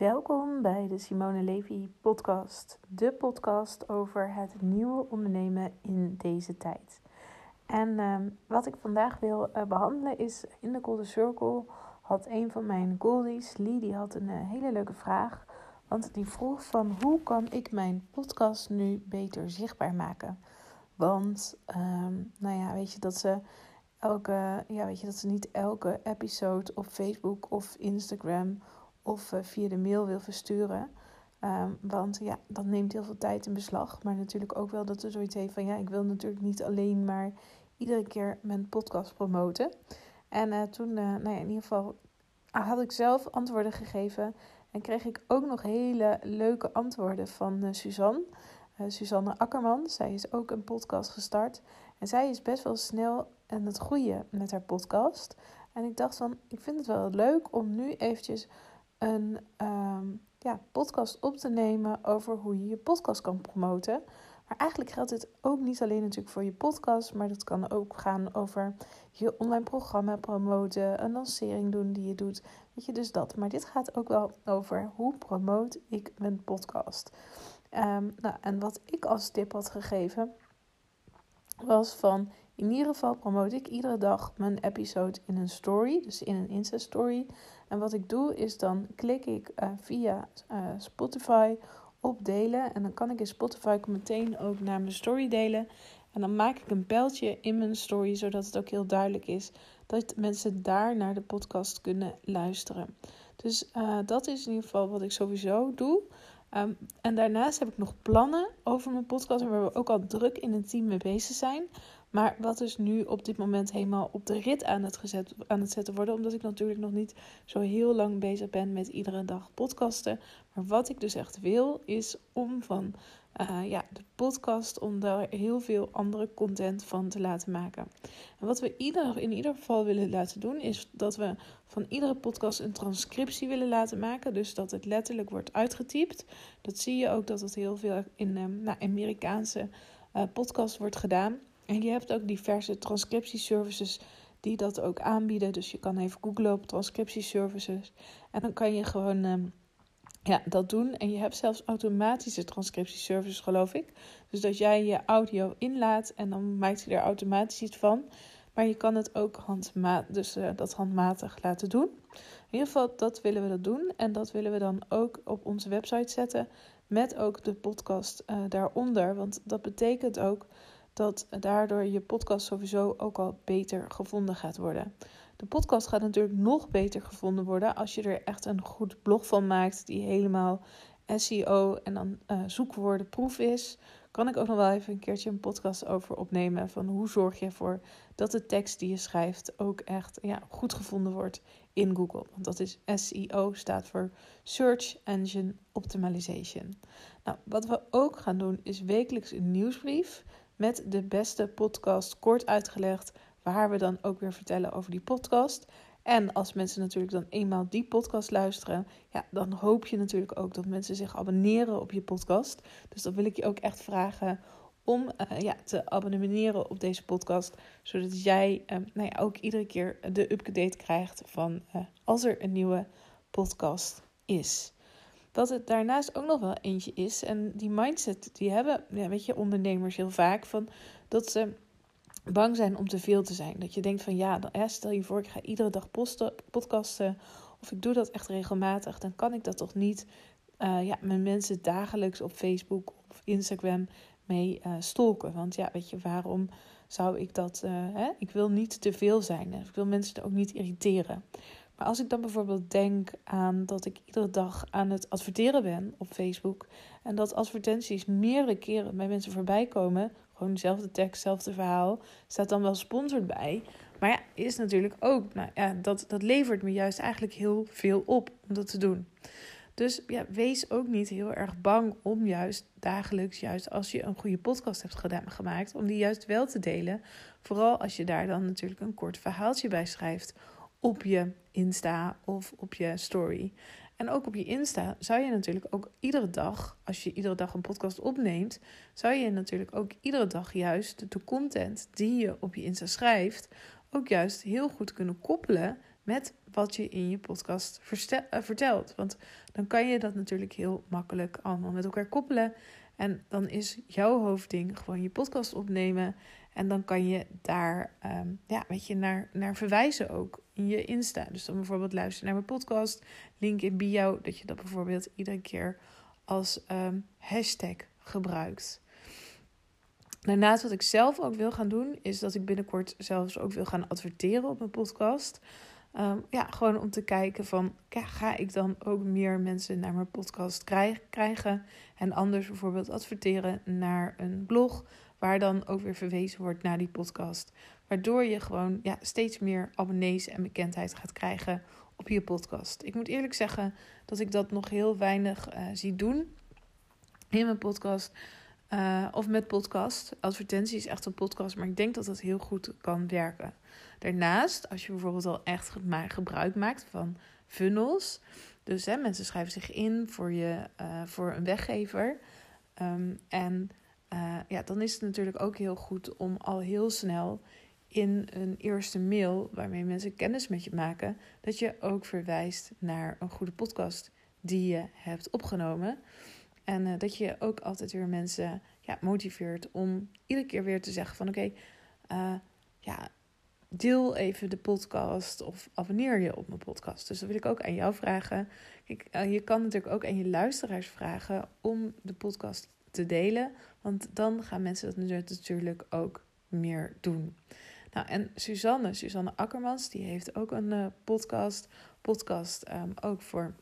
Welkom bij de Simone Levy podcast. De podcast over het nieuwe ondernemen in deze tijd. En ehm, wat ik vandaag wil uh, behandelen is in de Golden Circle had een van mijn goldies, Lee, die had een uh, hele leuke vraag. Want die vroeg van hoe kan ik mijn podcast nu beter zichtbaar maken? Want, um, nou ja, weet je dat ze elke, ja, weet je dat ze niet elke episode op Facebook of Instagram of uh, via de mail wil versturen. Um, want ja, dat neemt heel veel tijd in beslag. Maar natuurlijk ook wel dat ze zoiets heeft van ja, ik wil natuurlijk niet alleen maar iedere keer mijn podcast promoten. En uh, toen, uh, nou ja, in ieder geval had ik zelf antwoorden gegeven. En kreeg ik ook nog hele leuke antwoorden van Suzanne. Suzanne Akkerman. Zij is ook een podcast gestart. En zij is best wel snel aan het groeien met haar podcast. En ik dacht van, ik vind het wel leuk om nu eventjes een um, ja, podcast op te nemen over hoe je je podcast kan promoten. Maar eigenlijk geldt dit ook niet alleen natuurlijk voor je podcast, maar dat kan ook gaan over je online programma promoten, een lancering doen die je doet. Weet je, dus dat. Maar dit gaat ook wel over hoe promoot ik mijn podcast. Um, nou, en wat ik als tip had gegeven was van in ieder geval promote ik iedere dag mijn episode in een story, dus in een Insta-story. En wat ik doe is dan klik ik uh, via uh, Spotify op delen. En dan kan ik in Spotify meteen ook naar mijn story delen. En dan maak ik een pijltje in mijn story, zodat het ook heel duidelijk is dat mensen daar naar de podcast kunnen luisteren. Dus uh, dat is in ieder geval wat ik sowieso doe. Um, en daarnaast heb ik nog plannen over mijn podcast, waar we ook al druk in het team mee bezig zijn. Maar wat dus nu op dit moment helemaal op de rit aan het, gezet, aan het zetten worden. Omdat ik natuurlijk nog niet zo heel lang bezig ben met iedere dag podcasten. Maar wat ik dus echt wil, is om van uh, ja, de podcast, om daar heel veel andere content van te laten maken. En wat we ieder, in ieder geval willen laten doen, is dat we van iedere podcast een transcriptie willen laten maken. Dus dat het letterlijk wordt uitgetypt. Dat zie je ook dat het heel veel in nou, Amerikaanse uh, podcasts wordt gedaan. En je hebt ook diverse transcriptieservices die dat ook aanbieden. Dus je kan even googlen op transcriptieservices. En dan kan je gewoon um, ja, dat doen. En je hebt zelfs automatische transcriptieservices, geloof ik. Dus dat jij je audio inlaat en dan maakt hij er automatisch iets van. Maar je kan het ook handma dus, uh, dat handmatig laten doen. In ieder geval, dat willen we dat doen. En dat willen we dan ook op onze website zetten. Met ook de podcast uh, daaronder. Want dat betekent ook dat daardoor je podcast sowieso ook al beter gevonden gaat worden. De podcast gaat natuurlijk nog beter gevonden worden als je er echt een goed blog van maakt die helemaal SEO en dan uh, zoekwoordenproef is. Kan ik ook nog wel even een keertje een podcast over opnemen van hoe zorg je ervoor dat de tekst die je schrijft ook echt ja, goed gevonden wordt in Google. Want dat is SEO, staat voor Search Engine Optimization. Nou, wat we ook gaan doen is wekelijks een nieuwsbrief met de beste podcast kort uitgelegd, waar we dan ook weer vertellen over die podcast. En als mensen natuurlijk dan eenmaal die podcast luisteren, ja, dan hoop je natuurlijk ook dat mensen zich abonneren op je podcast. Dus dan wil ik je ook echt vragen om uh, ja, te abonneren op deze podcast, zodat jij uh, nou ja, ook iedere keer de update krijgt van uh, als er een nieuwe podcast is. Dat het daarnaast ook nog wel eentje is. En die mindset, die hebben, ja, weet je, ondernemers heel vaak van dat ze bang zijn om te veel te zijn. Dat je denkt van ja, dan, stel je voor, ik ga iedere dag posten, podcasten. Of ik doe dat echt regelmatig. Dan kan ik dat toch niet uh, ja, mijn mensen dagelijks op Facebook of Instagram mee uh, stalken. Want ja, weet je, waarom zou ik dat... Uh, hè? Ik wil niet te veel zijn. Ik wil mensen ook niet irriteren. Maar als ik dan bijvoorbeeld denk aan dat ik iedere dag aan het adverteren ben op Facebook. En dat advertenties meerdere keren bij mensen voorbij komen. Gewoon dezelfde tekst, hetzelfde verhaal. Staat dan wel sponsored bij. Maar ja, is natuurlijk ook. Nou ja, dat, dat levert me juist eigenlijk heel veel op om dat te doen. Dus ja, wees ook niet heel erg bang om juist dagelijks, juist als je een goede podcast hebt gedaan, gemaakt, om die juist wel te delen. Vooral als je daar dan natuurlijk een kort verhaaltje bij schrijft op je Insta of op je story. En ook op je Insta zou je natuurlijk ook iedere dag, als je iedere dag een podcast opneemt, zou je natuurlijk ook iedere dag juist de content die je op je Insta schrijft, ook juist heel goed kunnen koppelen met wat je in je podcast eh, vertelt. Want dan kan je dat natuurlijk heel makkelijk allemaal met elkaar koppelen. En dan is jouw hoofdding gewoon je podcast opnemen. En dan kan je daar um, ja, weet je, naar, naar verwijzen ook je Insta. Dus dan bijvoorbeeld luisteren naar mijn podcast, link in bio, dat je dat bijvoorbeeld iedere keer als um, hashtag gebruikt. Daarnaast wat ik zelf ook wil gaan doen, is dat ik binnenkort zelfs ook wil gaan adverteren op mijn podcast. Ehm, ja, gewoon om te kijken van, ga ik dan ook meer mensen naar mijn podcast krijgen? En anders bijvoorbeeld adverteren naar een blog, waar dan ook weer verwezen wordt naar die podcast. Waardoor je gewoon ja, steeds meer abonnees en bekendheid gaat krijgen op je podcast. Ik moet eerlijk zeggen dat ik dat nog heel weinig uh, zie doen in mijn podcast. Uh, of met podcast. Advertentie is echt een podcast, maar ik denk dat dat heel goed kan werken. Daarnaast, als je bijvoorbeeld al echt gebruik maakt van funnels. Dus hè, mensen schrijven zich in voor, je, uh, voor een weggever. Um, en ja, dan is het natuurlijk ook heel goed om al heel snel in een eerste mail waarmee mensen kennis met je maken, dat je ook verwijst naar een goede podcast die je hebt opgenomen. En uh, dat je ook altijd weer mensen ja, motiveert om iedere keer weer te zeggen van oké, uh, ja, deel even de podcast of abonneer je op mijn podcast. Dus dat wil ik ook aan jou vragen. Uh, je kan natuurlijk ook aan je luisteraars vragen om de podcast te delen. Want dan gaan mensen dat natuurlijk ook meer doen. Nou, en Suzanne, Suzanne Akkermans, die heeft ook een uh, podcast. Podcast um, ook voor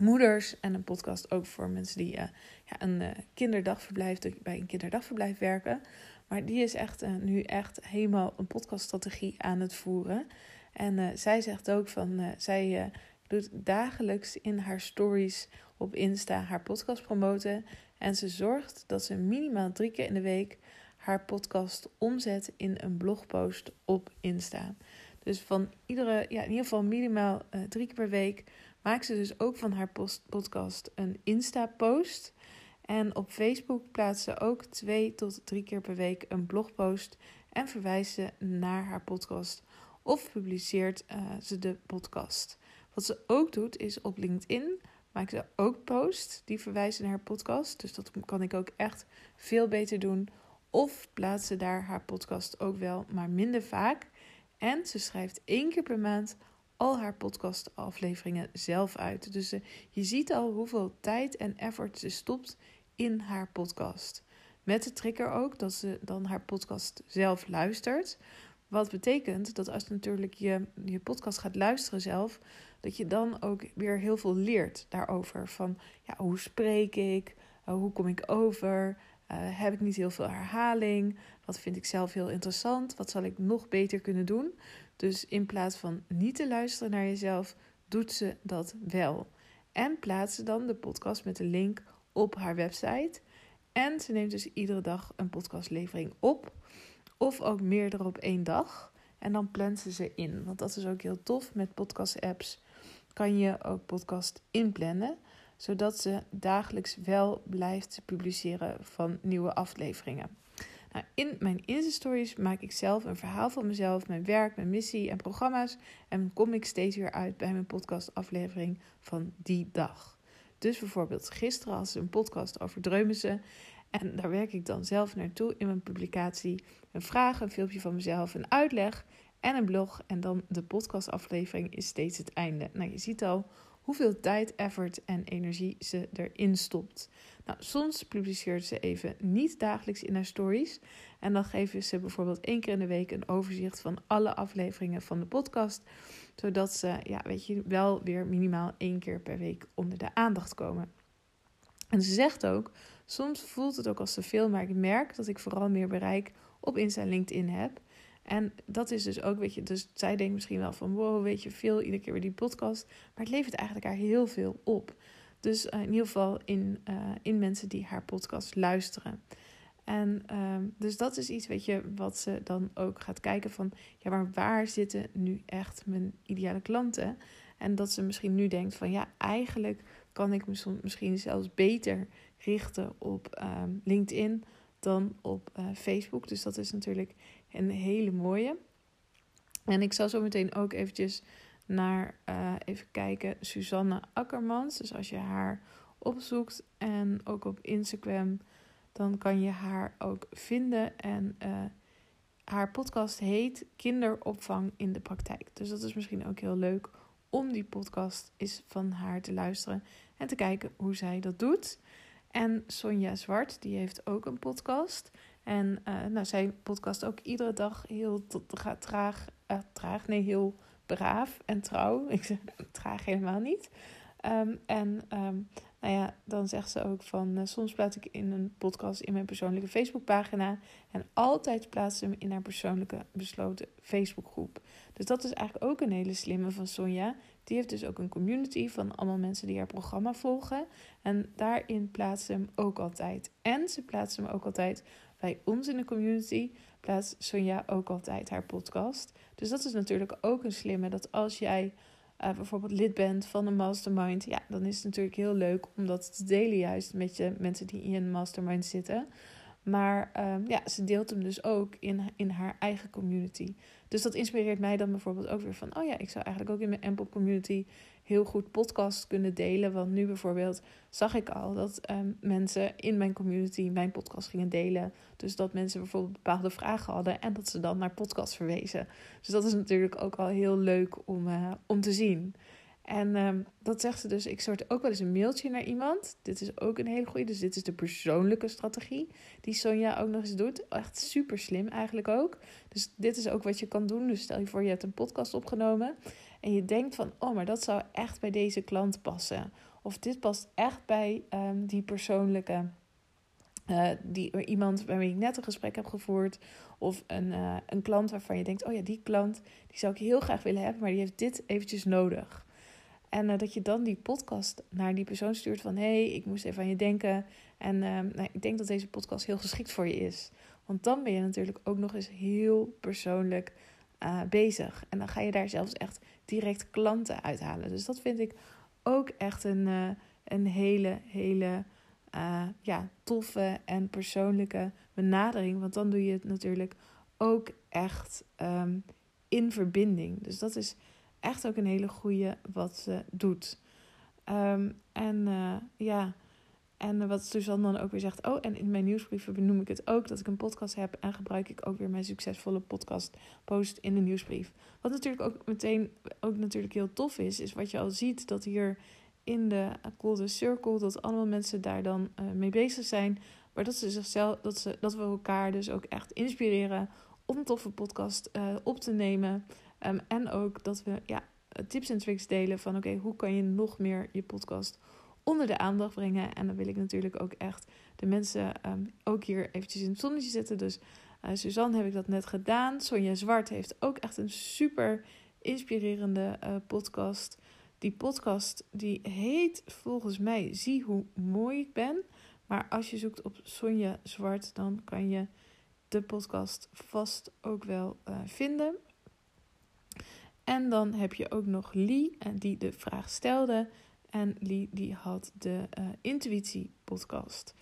moeders en een podcast ook voor mensen die uh, ja, een uh, kinderdagverblijf, bij een kinderdagverblijf werken. Maar die is echt nu echt helemaal een podcaststrategie aan het voeren. En zij zegt ook van, zij doet dagelijks in haar stories op Insta haar podcast promoten. En ze zorgt dat ze minimaal drie keer in de week haar podcast omzet in een blogpost op Insta. Dus van iedere, ja, in ieder geval minimaal uh, drie keer per week maakt ze dus ook van haar podcast een Insta-post. En op Facebook plaatst ze ook twee tot drie keer per week een blogpost en verwijst ze naar haar podcast of publiceert uh, ze de podcast. Wat ze ook doet is op LinkedIn maakt ze ook posts die verwijzen naar haar podcast. Dus dat kan ik ook echt veel beter doen. Of plaatst ze daar haar podcast ook wel, maar minder vaak. En ze schrijft één keer per maand al haar podcastafleveringen zelf uit. Dus uh, je ziet al hoeveel tijd en effort ze stopt in haar podcast. Met de trigger ook dat ze dan haar podcast zelf luistert. Wat betekent dat als natuurlijk je je podcast gaat luisteren zelf, dat je dan ook weer heel veel leert daarover. Van ja, hoe spreek ik? Uh, hoe kom ik over? Uh, heb ik niet heel veel herhaling? Wat vind ik zelf heel interessant? Wat zal ik nog beter kunnen doen? Dus in plaats van niet te luisteren naar jezelf, doet ze dat wel. En plaatst ze dan de podcast met de link op haar website. En ze neemt dus iedere dag een podcastlevering op. Of ook meerdere op één dag. En dan plant ze ze in. Want dat is ook heel tof met podcast-apps kan je ook podcast inplannen, zodat ze dagelijks wel blijft publiceren van nieuwe afleveringen. Nou, in mijn Insta-stories maak ik zelf een verhaal van mezelf, mijn werk, mijn missie en programma's. En kom ik steeds weer uit bij mijn podcast-aflevering van die dag. Dus bijvoorbeeld gisteren ze een podcast over Dreumissen. En daar werk ik dan zelf naartoe in mijn publicatie. Een vraag, een filmpje van mezelf, een uitleg en een blog. En dan de podcastaflevering is steeds het einde. Nou, je ziet al hoeveel tijd, effort en energie ze erin stopt. Nou, soms publiceert ze even niet dagelijks in haar stories. En dan geven ze bijvoorbeeld één keer in de week een overzicht van alle afleveringen van de podcast. Zodat ze, ja, weet je, wel weer minimaal één keer per week onder de aandacht komen. En ze zegt ook, soms voelt het ook als te veel, maar ik merk dat ik vooral meer bereik op Insta en LinkedIn heb. En dat is dus ook, weet je, dus zij denkt misschien wel van, wow, weet je, veel, iedere keer weer die podcast. Maar het levert eigenlijk haar heel veel op. Dus uh, in ieder geval in, uh, in mensen die haar podcast luisteren. En uh, dus dat is iets, weet je, wat ze dan ook gaat kijken van, ja, maar waar zitten nu echt mijn ideale klanten? En dat ze misschien nu denkt van, ja, eigenlijk kan ik me misschien zelfs beter richten op ehm, LinkedIn dan op uh, Facebook. Dus dat is natuurlijk een hele mooie. En ik zal zo meteen ook eventjes naar, uh, even kijken, Suzanne Akkermans. Dus als je haar opzoekt en ook op Instagram, dan kan je haar ook vinden. En uh, haar podcast heet Kinderopvang in de praktijk. Dus dat is misschien ook heel leuk om die podcast eens van haar te luisteren en te kijken hoe zij dat doet. En Sonja Zwart, die heeft ook een podcast. En uh, nou, zij podcast ook iedere dag heel traag, uh, traag, nee, heel braaf en trouw. Ik zeg traag helemaal niet. Um, en um, nou ja, dan zegt ze ook van uh, soms plaats ik in een podcast in mijn persoonlijke Facebookpagina. En altijd plaatst ze hem in haar persoonlijke besloten Facebookgroep. Dus dat is eigenlijk ook een hele slimme van Sonja. Die heeft dus ook een community van allemaal mensen die haar programma volgen. En daarin plaatst ze hem ook altijd. En ze plaatst hem ook altijd bij ons in de community. Plaatst Sonja ook altijd haar podcast. Dus dat is natuurlijk ook een slimme. Dat als jij uh, bijvoorbeeld lid bent van een mastermind, ja, dan is het natuurlijk heel leuk om dat te delen, juist met je mensen die in een mastermind zitten. Maar um, ja, ze deelt hem dus ook in, in haar eigen community. Dus dat inspireert mij dan bijvoorbeeld ook weer van: oh ja, ik zou eigenlijk ook in mijn Ample community heel goed podcast kunnen delen. Want nu bijvoorbeeld zag ik al dat ehm, mensen in mijn community mijn podcast gingen delen. Dus dat mensen bijvoorbeeld bepaalde vragen hadden en dat ze dan naar podcast verwezen. Dus dat is natuurlijk ook al heel leuk om, uh, om te zien. En um, dat zegt ze dus. Ik soort ook wel eens een mailtje naar iemand. Dit is ook een hele goede. Dus dit is de persoonlijke strategie die Sonja ook nog eens doet. Echt super slim eigenlijk ook. Dus dit is ook wat je kan doen. Dus stel je voor, je hebt een podcast opgenomen. En je denkt van, oh, maar dat zou echt bij deze klant passen. Of dit past echt bij um, die persoonlijke. Uh, die, iemand waarmee ik net een gesprek heb gevoerd. Of een, uh, een klant waarvan je denkt: oh ja, die klant die zou ik heel graag willen hebben, maar die heeft dit eventjes nodig. En dat je dan die podcast naar die persoon stuurt van... hey, ik moest even aan je denken. En uh, nou, ik denk dat deze podcast heel geschikt voor je is. Want dan ben je natuurlijk ook nog eens heel persoonlijk bezig. En dan ga je daar zelfs echt direct klanten uithalen. Dus dat vind ik ook echt een, uh, een hele, hele ja, toffe en persoonlijke benadering. Want dan doe je het natuurlijk ook echt um, in verbinding. Dus dat is echt ook een hele goede wat ze doet. Um, en uh, ja, en wat Suzanne dan ook weer zegt. Oh, en in mijn nieuwsbrieven benoem ik het ook dat ik een podcast heb. En gebruik ik ook weer mijn succesvolle podcast post in de nieuwsbrief. Wat natuurlijk ook meteen ook natuurlijk heel tof is, is wat je al ziet dat hier in de Golden Circle, dat allemaal mensen daar dan uh, mee bezig zijn. Maar dat ze zichzelf, dat, ze, dat we elkaar dus ook echt inspireren om een toffe podcast uh, op te nemen. Um, en ook dat we ja, tips en tricks delen van oké, hoe kan je nog meer je podcast onder de aandacht brengen. En dan wil ik natuurlijk ook echt de mensen um, ook hier eventjes in het zonnetje zetten. Dus uh, Suzanne heb ik dat net gedaan. Sonja Zwart heeft ook echt een super inspirerende uh, podcast. Die podcast die heet volgens mij Zie hoe mooi ik ben. Maar als je zoekt op Sonja Zwart, dan kan je de podcast vast ook wel uh, vinden. En dan heb je ook nog Lee, die de vraag stelde. En Lee die had de uh, intuïtie podcast.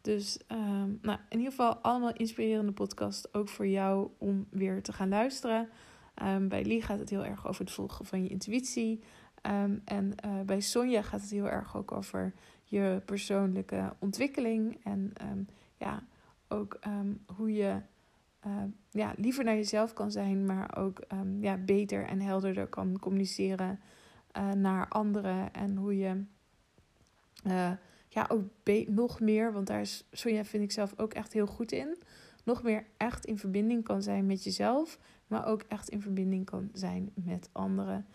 Dus um, nou, in ieder geval allemaal inspirerende podcast. Ook voor jou om weer te gaan luisteren. Um, bij Lee gaat het heel erg over het volgen van je intuïtie. Um, en uh, bij Sonja gaat het heel erg ook over je persoonlijke ontwikkeling. En ja, ook hoe je ja, liever naar jezelf kan zijn, maar ook ja, beter en helderder kan communiceren uh, naar anderen. En hoe je uh, ja, ook nog meer, want daar is Sonja vind ik zelf ook echt heel goed in. Nog meer echt in verbinding kan zijn met jezelf, maar ook echt in verbinding kan zijn met anderen.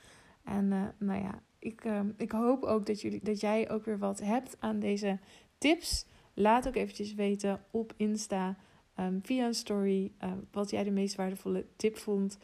En nou ja, ik, ik hoop ook dat, jullie, dat jij ook weer wat hebt aan deze tips. Laat ook eventjes weten op Insta um, via een story wat jij de meest waardevolle tip vond.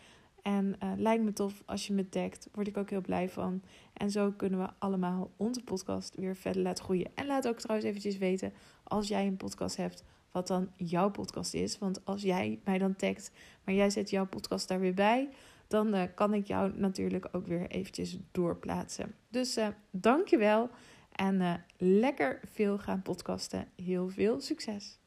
En uh, lijkt me tof als je me tagt. Word ik ook heel blij van. En zo kunnen we allemaal onze podcast weer verder laten groeien. En laat ook trouwens eventjes weten als jij een podcast hebt. Wat dan jouw podcast is. Want als jij mij dan tagt, maar jij zet jouw podcast daar weer bij. Dan uh, kan ik jou natuurlijk ook weer eventjes doorplaatsen. Dus uh, dankjewel. En lekker veel gaan podcasten. Heel veel succes.